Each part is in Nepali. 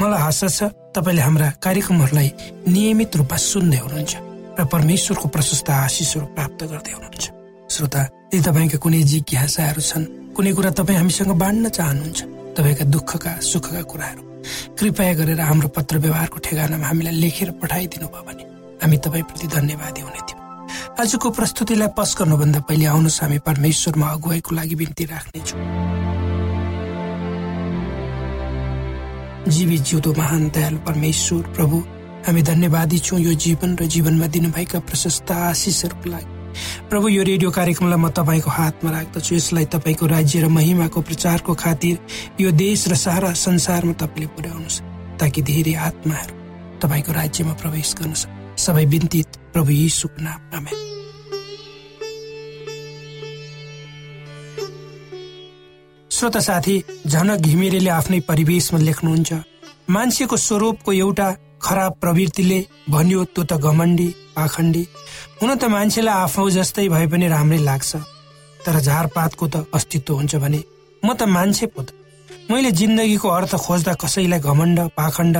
मलाई आशा छ तपाईँले हाम्रा कार्यक्रमहरूलाई नियमित रूपमा सुन्दै हुनुहुन्छ र परमेश्वरको प्रशस्त आशिषहरू प्राप्त गर्दै हुनुहुन्छ। श्रोता यदि तपाईँका कुनै जिज्ञासाहरू छन् कुनै कुरा तपाईँ हामीसँग बाँड्न चाहनुहुन्छ तपाईँका दुःखका सुखका कुराहरू कृपया गरेर हाम्रो पत्र व्यवहारको ठेगानामा हामीलाई लेखेर पठाइदिनु भयो भने हामी तपाईँप्रति धन्यवादी हुने थियौँ। आजको प्रस्तुतिलाई पस गर्नुभन्दा पहिले आउनुहोस् हामी परमेश्वरमा अगुवाईको लागि बिन्ती राख्नेछौँ। जीवित जिउँदो महान दयाल परमेश्वर प्रभु। हामी धन्यवादी छौँ यो जीवन र जीवनमा दिनुभएका प्रशस्त आशिषहरूको लागि। प्रभु यो रेडियो कार्यक्रमलाई म तपाईँको हातमा राख्दछु। यसलाई तपाईँको राज्य र महिमाको प्रचारको खातिर यो देश र सारा संसारमा तपाईँले पुर्याउनुहोस् ताकि धेरै आत्माहरू तपाईँको राज्यमा प्रवेश गर्न सक्छ सबै बिन्ती प्रभु यीशुको नाममा श्रोता साथी झनक घिमिरेले आफ्नै परिवेशमा लेख्नुहुन्छ। मान्छेको स्वरूपको एउटा खराब प्रवृत्तिले भन्यो त्यो त घमण्डी पाखण्डी हुन त मान्छेलाई आफू जस्तै भए पनि राम्रै लाग्छ। तर झारपातको त अस्तित्व हुन्छ भने म त मान्छे पो त। मैले जिन्दगीको अर्थ खोज्दा कसैलाई घमण्ड पाखण्ड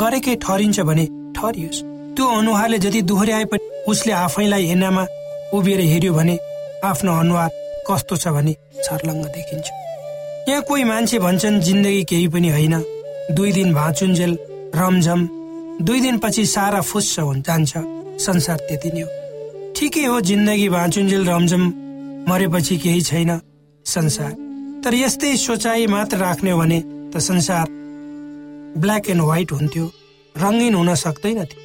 गरेकै ठहरिन्छ भने ठहरियोस्। त्यो अनुहारले जति दोहोऱ्याए पनि उसले आफैलाई हेर्नमा उभिएर हेऱ्यो भने आफ्नो अनुहार कस्तो छ भने छर्लङ्ग देखिन्छ। यहाँ कोही मान्छे भन्छन् जिन्दगी केही पनि होइन। दुई दिन भाँचुन्जेल रमझम दुई दिनपछि सारा फुस्स हुन्छ जान्छ। संसार त्यति नै हो। ठिकै हो जिन्दगी बाँचुन्जेल रमझम मरेपछि केही छैन संसार। तर यस्तै सोचाइ मात्र राख्ने हो भने त संसार ब्ल्याक एन्ड व्हाइट हुन्थ्यो। रङ्गीन हुन सक्दैन थियो।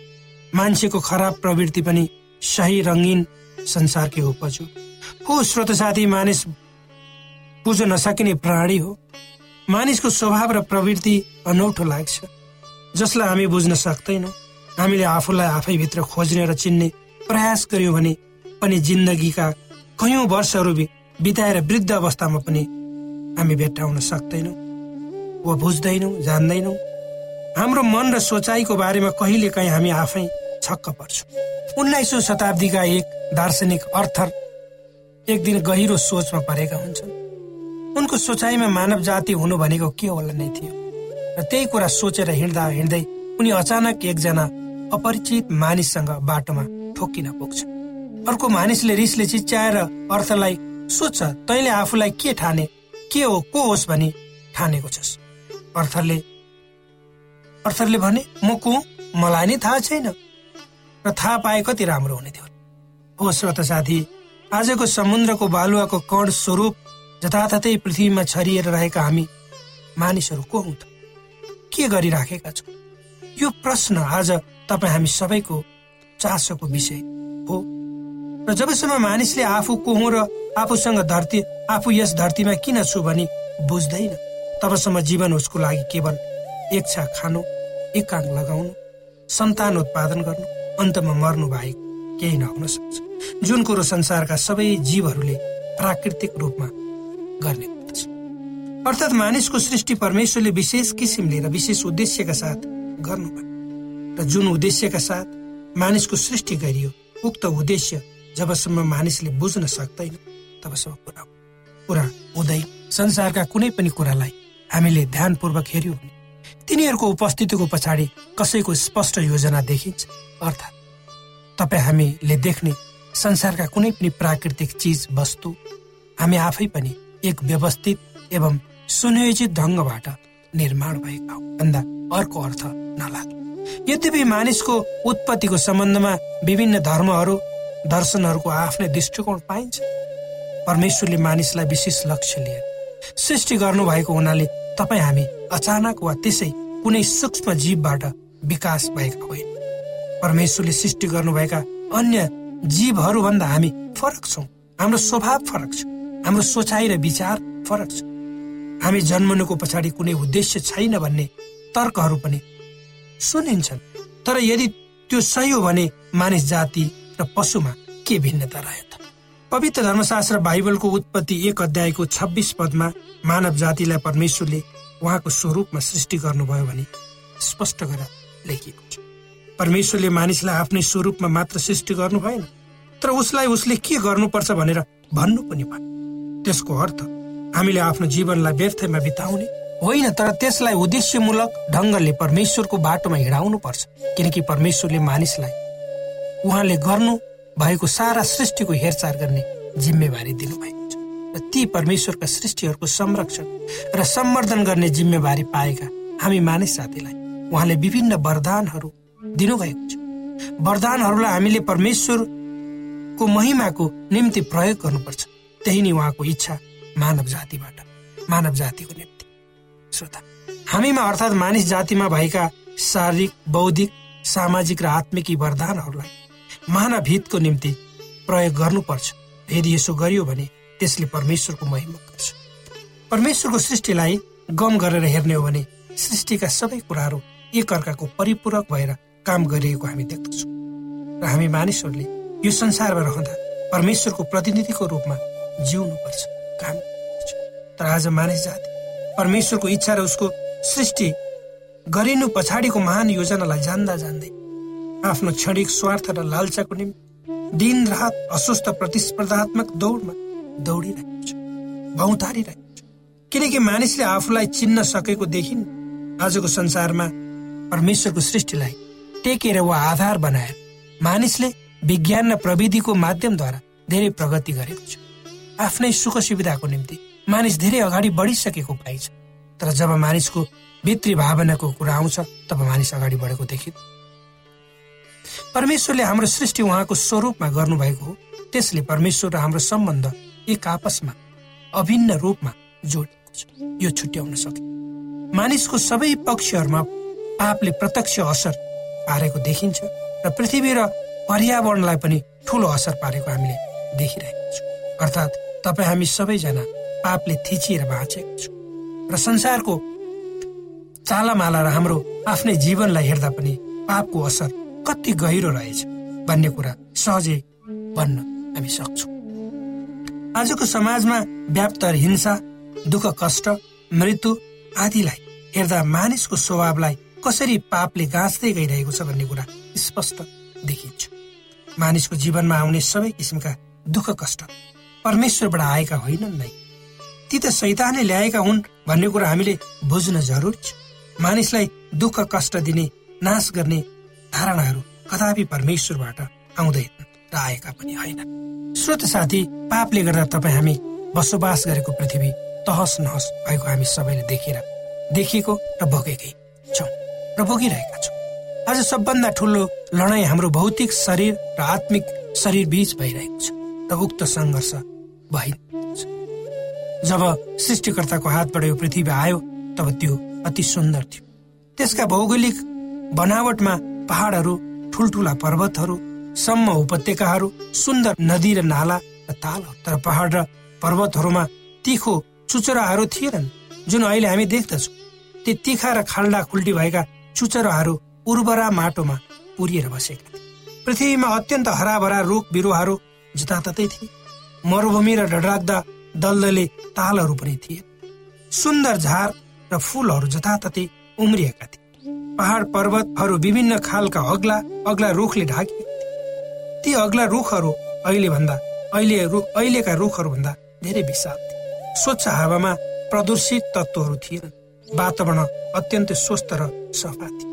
मान्छेको खराब प्रवृत्ति पनि सही रङ्गीन संसारकै उपज हो स्रोत साथी मानिस बुझ्न नसकिने प्राणी हो। मानिसको स्वभाव र प्रवृत्ति अनौठो लाग्छ। जसलाई हामी बुझ्न सक्दैनौँ हामीले आफूलाई आफैभित्र खोज्ने र चिन्ने प्रयास गर्यौँ भने पनि जिन्दगीका कयौँ वर्षहरू बिताएर वृद्ध अवस्थामा पनि हामी भेट्टाउन सक्दैनौँ। वा बुझ्दैनौँ जान्दैनौँ। हाम्रो मन र सोचाइको बारेमा कहिले काहीँ हामी आफै छक्क पर्छौँ। उन्नाइसौँ शताब्दीका एक दार्शनिक अर्थर एक दिन गहिरो सोचमा परेका हुन्छन्। उनको सोचाइमा मानव जाति हुनु भनेको के होला नै थियो। र त्यही कुरा सोचेर हिँड्दा हिँड्दै उनी अचानक एकजना अपरिचित मानिससँग बाटोमा ठोकिन पुग्छ। अर्को मानिसले रिसले चिच्याएर अर्थलाई सोध्छ तैँले आफूलाई के ठाने? के हो? को होस् भनी ठानेको छस्। अर्थरले अर्थरले भने म को? मलाई नै थाहा छैन। र थाहा पाए कति राम्रो हुने थियो। हो श्रोत साथी आजको समुद्रको बालुवाको कण स्वरूप जताततै पृथ्वीमा छरिएर रहेका हामी मानिसहरू को हौ त के गरिराखेका छौँ? यो प्रश्न आज तपाईँ हामी सबैको चासोको विषय हो। र जबसम्म मानिसले आफू को हुँ र आफूसँग धरती आफू यस धरतीमा किन छु भनी बुझ्दैन तबसम्म जीवन उसको लागि केवल एक छा खानु एकाङ्क लगाउनु सन्तान उत्पादन गर्नु अन्तमा मर्नु बाहेक केही नहुन सक्छ। जुन कुरो संसारका सबै जीवहरूले प्राकृतिक रूपमा गर्ने गर्दछ। अर्थात् मानिसको सृष्टि परमेश्वरले विशेष किसिमले र विशेष उद्देश्यका साथ गर्नुभयो। र जुन उद्देश्यका साथ मानिसको सृष्टि गरियो उक्त उद्देश्य जबसम्म मानिसले बुझ्न सक्दैन तबसम्म पुरा पुरा हुँदै संसारका कुनै पनि कुरालाई हामीले ध्यानपूर्वक हेऱ्यौँ भने तिनीहरूको उपस्थितिको पछाडि कसैको स्पष्ट योजना देखिन्छ। अर्थात् तपाईँ हामीले देख्ने संसारका कुनै पनि प्राकृतिक चिज वस्तु हामी आफै पनि एक व्यवस्थित एवं सुनियोजित ढङ्गबाट निर्माण भएका भन्दा अर्को अर्थ नलाग्नु यद्यपि मानिसको उत्पत्तिको सम्बन्धमा विभिन्न धर्महरू दर्शनहरूको आफ्नै दृष्टिकोण पाइन्छ परमेश्वरले मानिसलाई विशेष लक्ष्य लिएर सृष्टि गर्नुभएको हुनाले तपाईँ हामी अचानक वा त्यसै कुनै सूक्ष्म जीवबाट विकास भएका होइन। परमेश्वरले सृष्टि गर्नुभएका अन्य जीवहरूभन्दा हामी फरक छौँ। हाम्रो स्वभाव फरक छ। हाम्रो सोचाइ र विचार फरक छ। हामी जन्मनुको पछाडि कुनै उद्देश्य छैन भन्ने तर्कहरू पनि सुनिन्छन्। तर यदि त्यो सही हो भने मानिस जाति र पशुमा के भिन्नता रह्यो त? पवित्र धर्मशास्त्र बाइबलको उत्पत्ति एक अध्यायको छब्बिस पदमा मानव जातिलाई परमेश्वरले उहाँको स्वरूपमा सृष्टि गर्नुभयो भने स्पष्ट गरेर लेखिएको छ। परमेश्वरले मानिसलाई आफ्नै स्वरूपमा मात्र सृष्टि गर्नु भएन तर उसलाई उसले के गर्नुपर्छ भनेर भन्नु पनि भयो त्यसको अर्थ हामीले आफ्नो जीवनलाई व्यर्थमा बिताउने होइन तर त्यसलाई उद्देश्यमूलक ढङ्गले परमेश्वरको बाटोमा हिँडाउनु पर्छ किनकि परमेश्वरले मानिसलाई उहाँले गर्नु भएको सारा सृष्टिको हेरचाह गर्ने जिम्मेवारी दिनुभएको छ। र ती परमेश्वरका सृष्टिहरूको संरक्षण र सम्वर्धन गर्ने जिम्मेवारी पाएका हामी मानिस जातिलाई उहाँले विभिन्न वरदानहरू दिनुभएको छ। वरदानहरूलाई हामीले परमेश्वरको महिमाको निम्ति प्रयोग गर्नुपर्छ। त्यही नै उहाँको इच्छा मानव जातिबाट मानव जातिको निम्ति। श्रोता हामीमा अर्थात् मानिस जातिमा भएका शारीरिक बौद्धिक सामाजिक र आत्मिक वरदानहरूलाई मानव हितको निम्ति प्रयोग गर्नुपर्छ। यदि यसो गरियो भने त्यसले परमेश्वरको महिमा गर्छ। परमेश्वरको सृष्टिलाई गम गरेर हेर्ने हो भने सृष्टिका सबै कुराहरू एक अर्काको परिपूरक भएर काम गरिएको हामी देख्दछौँ। र हामी मानिसहरूले यो संसारमा रहँदा परमेश्वरको प्रतिनिधिको रूपमा जिउनुपर्छ काम तर आज मानिस जाति परमेश्वरको इच्छा र उसको सृष्टि गरिनु पछाडिको महान योजनालाई जान्दा जान्दै आफ्नो क्षणिक स्वार्थ र लालचाको निम्ति दिन रात अस्वस्थ प्रतिस्पर्धात्मक दौडमा दौडिरहेको छ भौतारिरहेको छ। किनकि मानिसले आफूलाई चिन्न सकेको देखिन् आजको संसारमा परमेश्वरको सृष्टिलाई टेकेर वा आधार बनाएर मानिसले विज्ञान र प्रविधिको माध्यमद्वारा धेरै प्रगति गरेको छ। आफ्नै सुख सुविधाको निम्ति मानिस धेरै अगाडि बढिसकेको पाइन्छ। तर जब मानिसको भित्री भावनाको कुरा आउँछ तब मानिस अगाडि बढेको देखिन्छ। परमेश्वरले हाम्रो सृष्टि उहाँको स्वरूपमा गर्नुभएको हो। त्यसले परमेश्वर र हाम्रो सम्बन्ध एक आपसमा अभिन्न रूपमा जोडेको छ। यो छुट्याउन सके मानिसको सबै पक्षहरूमा पापले प्रत्यक्ष असर पारेको देखिन्छ र पृथ्वी र पर्यावरणलाई पनि ठुलो असर पारेको हामीले देखिरहेको छौँ। अर्थात् तपाईँ हामी सबैजना पापले थिचिएर बाँचेको छौँ र संसारको चालामाला र हाम्रो आफ्नै जीवनलाई हेर्दा पनि पापको असर कति गहिरो रहेछ भन्ने कुरा सहजै भन्न हामी सक्छौँ। आजको समाजमा व्याप्त हिंसा दुःख कष्ट मृत्यु आदिलाई हेर्दा मानिसको स्वभावलाई कसरी पापले गाँच्दै गइरहेको छ भन्ने कुरा स्पष्ट देखिन्छ। मानिसको जीवनमा आउने सबै किसिमका दुःख कष्ट परमेश्वरबाट आएका होइनन् नै। ती त सैतानले ल्याएका हुन् भन्ने कुरा हामीले बुझ्न जरुरी छ। मानिसलाई दुःख कष्ट दिने नाश गर्ने धारणाहरू कदापि परमेश्वरबाट आउँदैन र आएका पनि होइन। श्रोत साथी पापले गर्दा तपाईँ हामी बसोबास गरेको पृथ्वी तहस नहस भएको हामी सबैले देखेर देखिएको र भोगेकै छौँ र भोगिरहेका छौँ। आज सबभन्दा ठुलो लडाईँ हाम्रो भौतिक शरीर र आत्मिक शरीर बीच भइरहेको छ र उक्त सङ्घर्ष छ। जब सृष्टिकर्ताको हातबाट यो पृथ्वी आयो तब त्यो अति सुन्दर थियो। त्यसका भौगोलिक बनावटमा पहाडहरू ठुल्ठुला पर्वतहरू सम्म उपत्यकाहरू सुन्दर नदी र नाला र ताल तर पहाड र पर्वतहरूमा तिखो चुचराहरू थिएनन् जुन अहिले हामी देख्दछौँ। ती तिखा र खाल्डा खुल्टी भएका चुचराहरू उर्वरा माटोमा पुरिएर बसेका पृथ्वीमा अत्यन्त हराभरा रुख बिरुवाहरू जताततै थिए। मरुभूमि र डडराग्दा दलदले तालहरू पनि थिए। सुन्दर झार र फूलहरू जताततै उम्रिएका थिए। पहाड पर्वतहरू विभिन्न खालका अग्ला अग्ला रुखले ढाकिए ती अग्ला रुखहरू अहिले भन्दा अहिले अहिलेका रुखहरू भन्दा धेरै विशाल थिए। स्वच्छ हावामा प्रदूषित तत्त्वहरू थिएनन् वातावरण अत्यन्तै स्वस्थ र सफा थिए।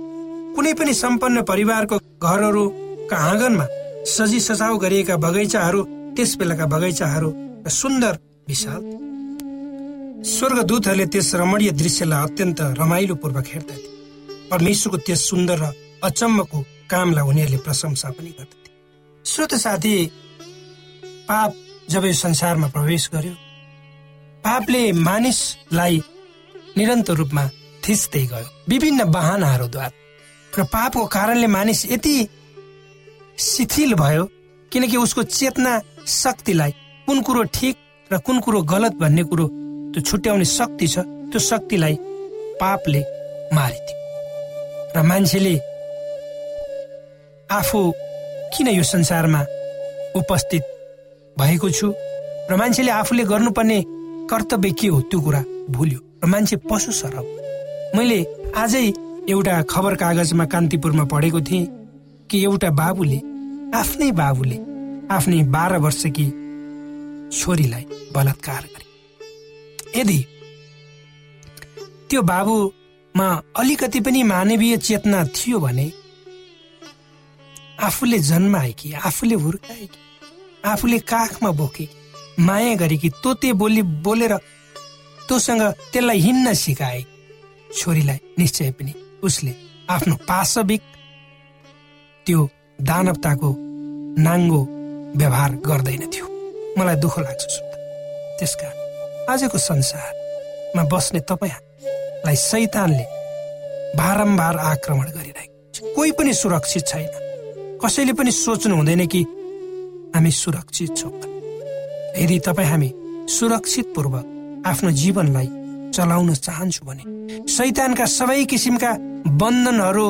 कुनै पनि सम्पन्न परिवारको घरहरूका आँगनमा सजी सजाउ गरिएका बगैँचाहरू त्यस बेलाका बगैँचाहरू सुन्दर विशाल। स्वर्गदूतहरूले त्यस रमणीय दृश्यलाई अत्यन्त रमाइलो पूर्वक हेर्दथे परमेश्वरको त्यस सुन्दर र अचम्मको कामलाई उनीहरूले प्रशंसा पनि गर्दथे श्रोत साथी पाप जब यो संसारमा प्रवेश गर्यो पापले मानिसलाई निरन्तर रूपमा थिच्दै गयो। विभिन्न बाहनाहरूद्वारा र पापको कारणले मानिस यति शिथिल भयो किनकि उसको चेतना शक्तिलाई कुन कुरो ठिक र कुन कुरो गलत भन्ने कुरो त्यो छुट्याउने शक्ति छ त्यो शक्तिलाई पापले मारिदियो। र मान्छेले आफू किन यो संसारमा उपस्थित भएको छु? र मान्छेले आफूले गर्नुपर्ने कर्तव्य के हो? त्यो कुरा भुल्यो। र मान्छे पशु सर हो मैले आजै एउटा खबर कागजमा कान्तिपुरमा पढेको थिएँ कि एउटा बाबुले आफ्नै बाबुले आफ्नै बाह्र वर्षकी छोरीलाई बलात्कार गरे। यदि त्यो बाबुमा अलिकति पनि मानवीय चेतना थियो भने आफूले जन्माएकी आफूले हुर्काएकी आफूले काखमा बोके माया गरेकी तोते बोली बोलेर तोसँग त्यसलाई हिँड्न सिकाए छोरीलाई निश्चय पनि उसले आफ्नो पाशविक त्यो दानवताको नाङ्गो व्यवहार गर्दैन थियो मलाई दुःख लाग्छ सुन्दा त्यसका आजको संसारमा बस्ने तपाईँलाई सैतानले बारम्बार आक्रमण गरिरहेको छ। कोही पनि सुरक्षित छैन। कसैले पनि सोच्नु हुँदैन कि हामी सुरक्षित छौँ। यदि तपाईँ हामी सुरक्षित पूर्वक आफ्नो जीवनलाई चलाउन चाहन्छु भने सैतानका सबै किसिमका बन्धनहरू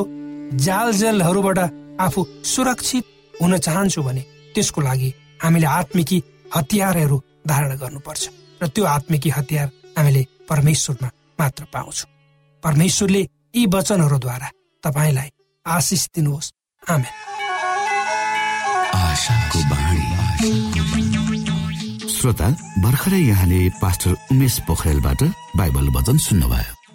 जालजेलहरूबाट आफू सुरक्षित हुन चाहन्छु भने त्यसको लागि हामीले आत्मिकी हतियारहरू धारण गर्नुपर्छ र त्यो आत्मिकी हतियार हामीले परमेश्वरमा मात्र पाउँछौँ। परमेश्वरले यी वचनहरूद्वारा तपाईँलाई आशिष दिनुहोस्। आमेन। श्रोता भर्खरै यहाँले पास्टर उमेश पोखरेलबाट बाइबल वचन सुन्नुभयो।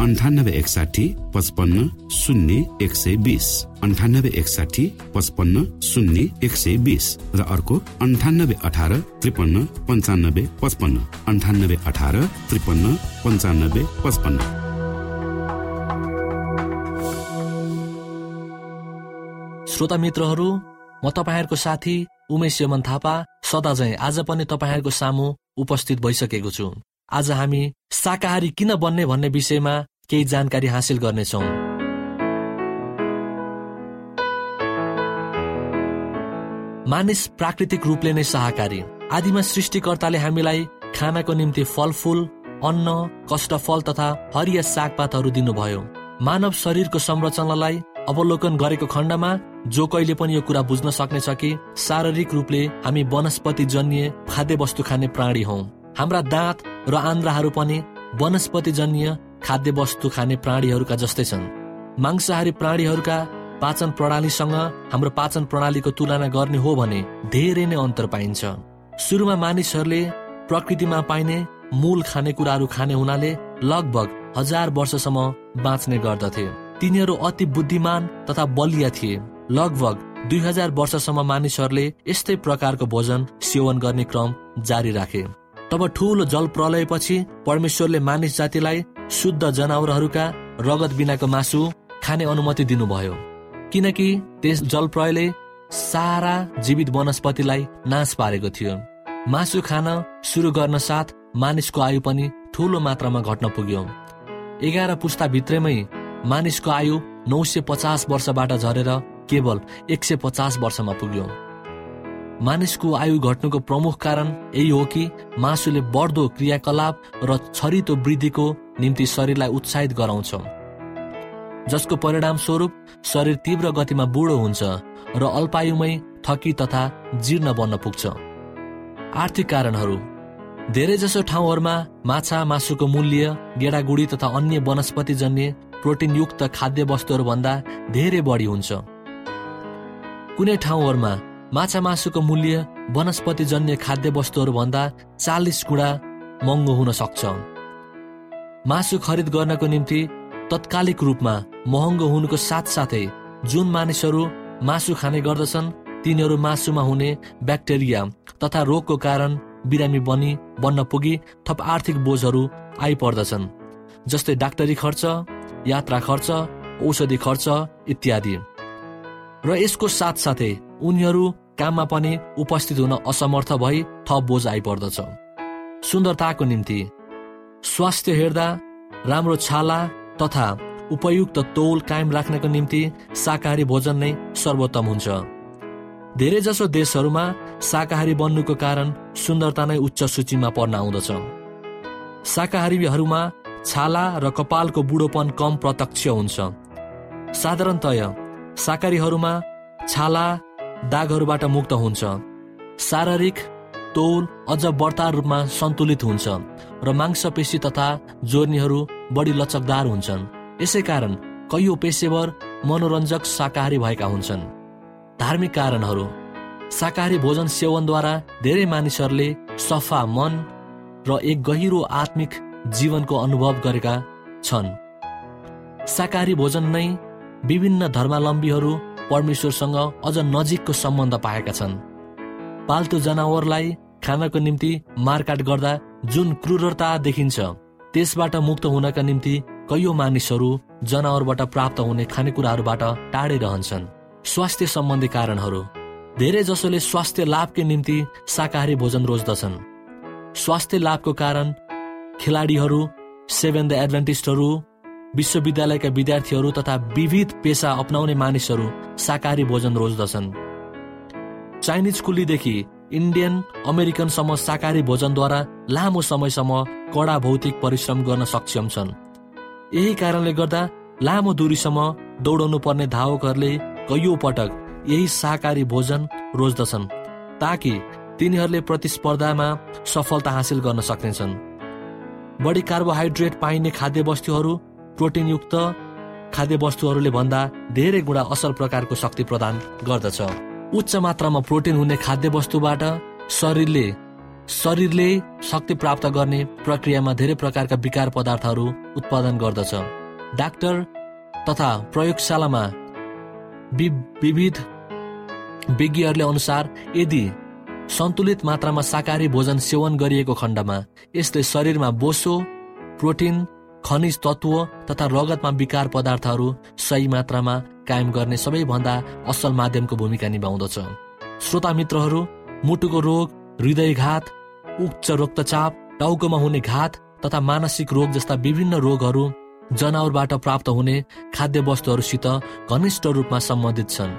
अन्ठानब्बे एकसाठी पचपन्न शून्य एक सय बिस अन्ठानब्बे एकसाठी पचपन्न शून्य एक सय बिस र अर्को अन्ठानब्बे अठार त्रिपन्न पन्चानब्बे पचपन्न. अन्ठानब्बे अठार त्रिपन्न पन्चानब्बे पचपन्न. श्रोता मित्रहरू म तपाईँहरूको साथी उमेश यमन थापा सदा झै आज पनि तपाईँहरूको सामु उपस्थित भइसकेको छु। आज हामी शाकाहारी किन बन्ने भन्ने विषयमा केही जानकारी हासिल गर्नेछौ। मानिस प्राकृतिक रूपले नै शाकाहारी। आदिमा सृष्टिकर्ताले हामीलाई खानाको निम्ति फलफूल अन्न कष्टफल तथा हरिया सागपातहरू दिनुभयो। मानव शरीरको संरचनालाई अवलोकन गरेको खण्डमा जो कहिले पनि यो कुरा बुझ्न सक्नेछ कि शारीरिक रूपले हामी वनस्पति जन्य खाद्य वस्तु खाने प्राणी हौ। हाम्रा दाँत र आन्द्राहरू पनि वनस्पति जन्य खाद्य वस्तु खाने प्राणीहरूका जस्तै छन्। मांसाहारी प्राणीहरूका पाचन प्रणालीसँग हाम्रो पाचन प्रणालीको तुलना गर्ने हो भने धेरै नै अन्तर पाइन्छ। सुरुमा मानिसहरूले प्रकृतिमा पाइने मूल खानेकुराहरू खाने हुनाले लगभग हजार वर्षसम्म बाँच्ने गर्दथे। तिनीहरू अति बुद्धिमान तथा बलिया थिए। लगभग दुई हजार वर्षसम्म मानिसहरूले यस्तै प्रकारको भोजन सेवन गर्ने क्रम जारी राखे। तब ठूलो जल प्रलयपछि परमेश्वरले मानिस जातिलाई शुद्ध जनावरहरूका रगत बिनाको मासु खाने अनुमति दिनुभयो। किनकि त्यस जल प्रलयले सारा जीवित वनस्पतिलाई नाश पारेको थियो। मासु खान सुरु गर्न साथ मानिसको आयु पनि ठूलो मात्रामा घट्न पुग्यो। एघार पुस्ता भित्रमै मानिसको आयु नौ सय पचास वर्षबाट झरेर केवल एक सय पचास वर्षमा पुग्यो। मानिसको आयु घट्नुको प्रमुख कारण यही हो कि मासुले बढ्दो क्रियाकलाप र छरितो वृद्धिको निम्ति शरीरलाई उत्साहित गराउँछ। जसको परिणाम स्वरूप शरीर तीव्र गतिमा बुढो हुन्छ र अल्पायुमै थकी तथा जीर्ण बन्न पुग्छ। आर्थिक कारणहरू। धेरैजसो ठाउँहरूमा माछा मासुको मूल्य गेडागुडी तथा अन्य वनस्पति जन्य प्रोटिनयुक्त खाद्य वस्तुहरूभन्दा धेरै बढी हुन्छ। कुनै ठाउँहरूमा माछा मासुको मूल्य वनस्पतिजन्य खाद्य वस्तुहरूभन्दा चालिस गुणा महँगो हुन सक्छ। मासु खरिद गर्नको निम्ति तत्कालिक रूपमा महँगो हुनुको साथसाथै जुन मानिसहरू मासु खाने गर्दछन् तिनीहरू मासुमा हुने ब्याक्टेरिया तथा रोगको कारण बिरामी बनी बन्न पुगी थप आर्थिक बोझहरू आइपर्दछन् जस्तै डाक्टरी खर्च यात्रा खर्च औषधि खर्च इत्यादि। र यसको साथसाथै उनीहरू काममा पनि उपस्थित हुन असमर्थ भई थप बोझ आइपर्दछ। सुन्दरताको निम्ति स्वास्थ्य हेर्दा राम्रो छाला तथा उपयुक्त तौल कायम राख्नको निम्ति शाकाहारी भोजन नै सर्वोत्तम हुन्छ। धेरै जसो देशहरूमा शाकाहारी बन्नुको कारण सुन्दरता नै उच्च सूचीमा पर्न आउँदछ। शाकाहारीहरूमा छाला र कपालको बुढोपन कम प्रत्यक्ष हुन्छ। साधारणतया शाकाहारीहरूमा छाला दागहरूबाट मुक्त हुन्छ। शारीरिक तौल अझ बढ्ता रूपमा सन्तुलित हुन्छ र मांसपेशी तथा जोर्नीहरू बढी लचकदार हुन्छन्। यसै कारण कैयौँ पेसेवर मनोरञ्जक शाकाहारी भएका हुन्छन्। धार्मिक कारणहरू। शाकाहारी भोजन सेवनद्वारा धेरै मानिसहरूले सफा मन र एक गहिरो आत्मिक जीवनको अनुभव गरेका छन्। शाकाहारी भोजन नै विभिन्न धर्मावलम्बीहरू परमेश्वरसँग अझ नजिकको सम्बन्ध पाएका छन्। पाल्तु जनावरलाई खानको निम्ति मारकाट गर्दा जुन क्रूरता देखिन्छ त्यसबाट मुक्त हुनका निम्ति कैयौँ मानिसहरू जनावरबाट प्राप्त हुने खानेकुराहरूबाट टाढै रहन्छन्। स्वास्थ्य सम्बन्धी कारणहरू। धेरै जसोले स्वास्थ्य लाभकै निम्ति शाकाहारी भोजन रोज्दछन्। स्वास्थ्य लाभको कारण खेलाडीहरू सेभेन द एडभान्टिस्टहरू विश्वविद्यालयका विद्यार्थीहरू तथा विविध पेसा अप्नाउने मानिसहरू शाकाहारी भोजन रोज्दछन्। चाइनिज कुलीदेखि इन्डियन अमेरिकनसम्म शाकाहारी भोजनद्वारा लामो समयसम्म कडा भौतिक परिश्रम गर्न सक्षम छन्। यही कारणले गर्दा लामो दूरीसम्म दौडाउनु पर्ने धावकहरूले कैयौँ पटक यही शाकाहारी भोजन रोज्दछन् ताकि तिनीहरूले प्रतिस्पर्धामा सफलता हासिल गर्न सक्नेछन्। बढी कार्बोहाइड्रेट पाइने खाद्य वस्तुहरू प्रोटिनयुक्त खाद्य वस्तुहरूले भन्दा धेरै गुणा असल प्रकारको शक्ति प्रदान गर्दछ। उच्च मात्रामा प्रोटिन हुने खाद्य वस्तुबाट शरीरले शरीरले शक्ति प्राप्त गर्ने प्रक्रियामा धेरै प्रकारका विकार पदार्थहरू उत्पादन गर्दछ। डाक्टर तथा प्रयोगशालामा विविध विज्ञहरूले अनुसार यदि सन्तुलित मात्रामा शाकाहारी भोजन सेवन गरिएको खण्डमा यसले शरीरमा बोसो प्रोटिन खनिज तत्व तथा रगतमा विकार पदार्थहरू सही मात्रामा कायम गर्ने सबैभन्दा असल माध्यमको भूमिका निभाउँदछ। श्रोता मित्रहरू मुटुको रोग हृदयघात उच्च रक्तचाप टाउकोमा हुने घात तथा मानसिक रोग जस्ता विभिन्न रोगहरू जनावरबाट प्राप्त हुने खाद्य वस्तुहरूसित घनिष्ठ रूपमा सम्बन्धित छन्।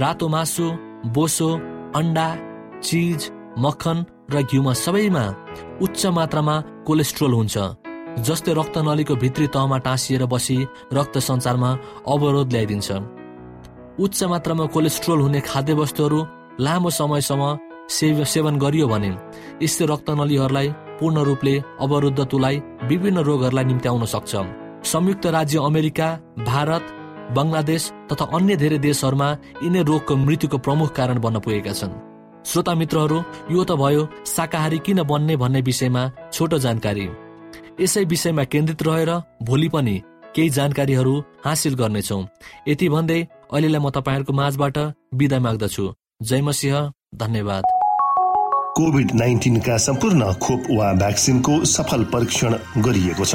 रातो मासु बोसो अन्डा चिज मक्खन र घिउमा सबैमा उच्च मात्रामा कोलेस्ट्रोल हुन्छ। जसले रक्तनलीको भित्री तहमा टाँसिएर बसी रक्त सञ्चारमा अवरोध ल्याइदिन्छ। उच्च मात्रामा कोलेस्ट्रोल हुने खाद्य वस्तुहरू लामो समयसम्म सेवन गरियो भने यसले रक्तनलीहरूलाई पूर्ण रूपले अवरुद्ध तुलाई विभिन्न रोगहरूलाई निम्त्याउन सक्छ। संयुक्त राज्य अमेरिका भारत बङ्गलादेश तथा अन्य धेरै देशहरूमा यिनै रोगको मृत्युको प्रमुख कारण बन्न पुगेका छन्। श्रोता मित्रहरू यो त भयो शाकाहारी किन बन्ने भन्ने विषयमा छोटो जानकारी। यसै विषयमा केन्द्रित रहेर भोलि पनि केही जानकारीहरू हासिल गर्नेछौ। यति भन्दै अहिलेलाई म तपाईँहरूको माझबाट बिदा माग्दछु। जय मसिंह धन्यवाद। कोभिड नाइन्टिनका सम्पूर्ण खोप वा भ्याक्सिनको सफल परीक्षण गरिएको छ।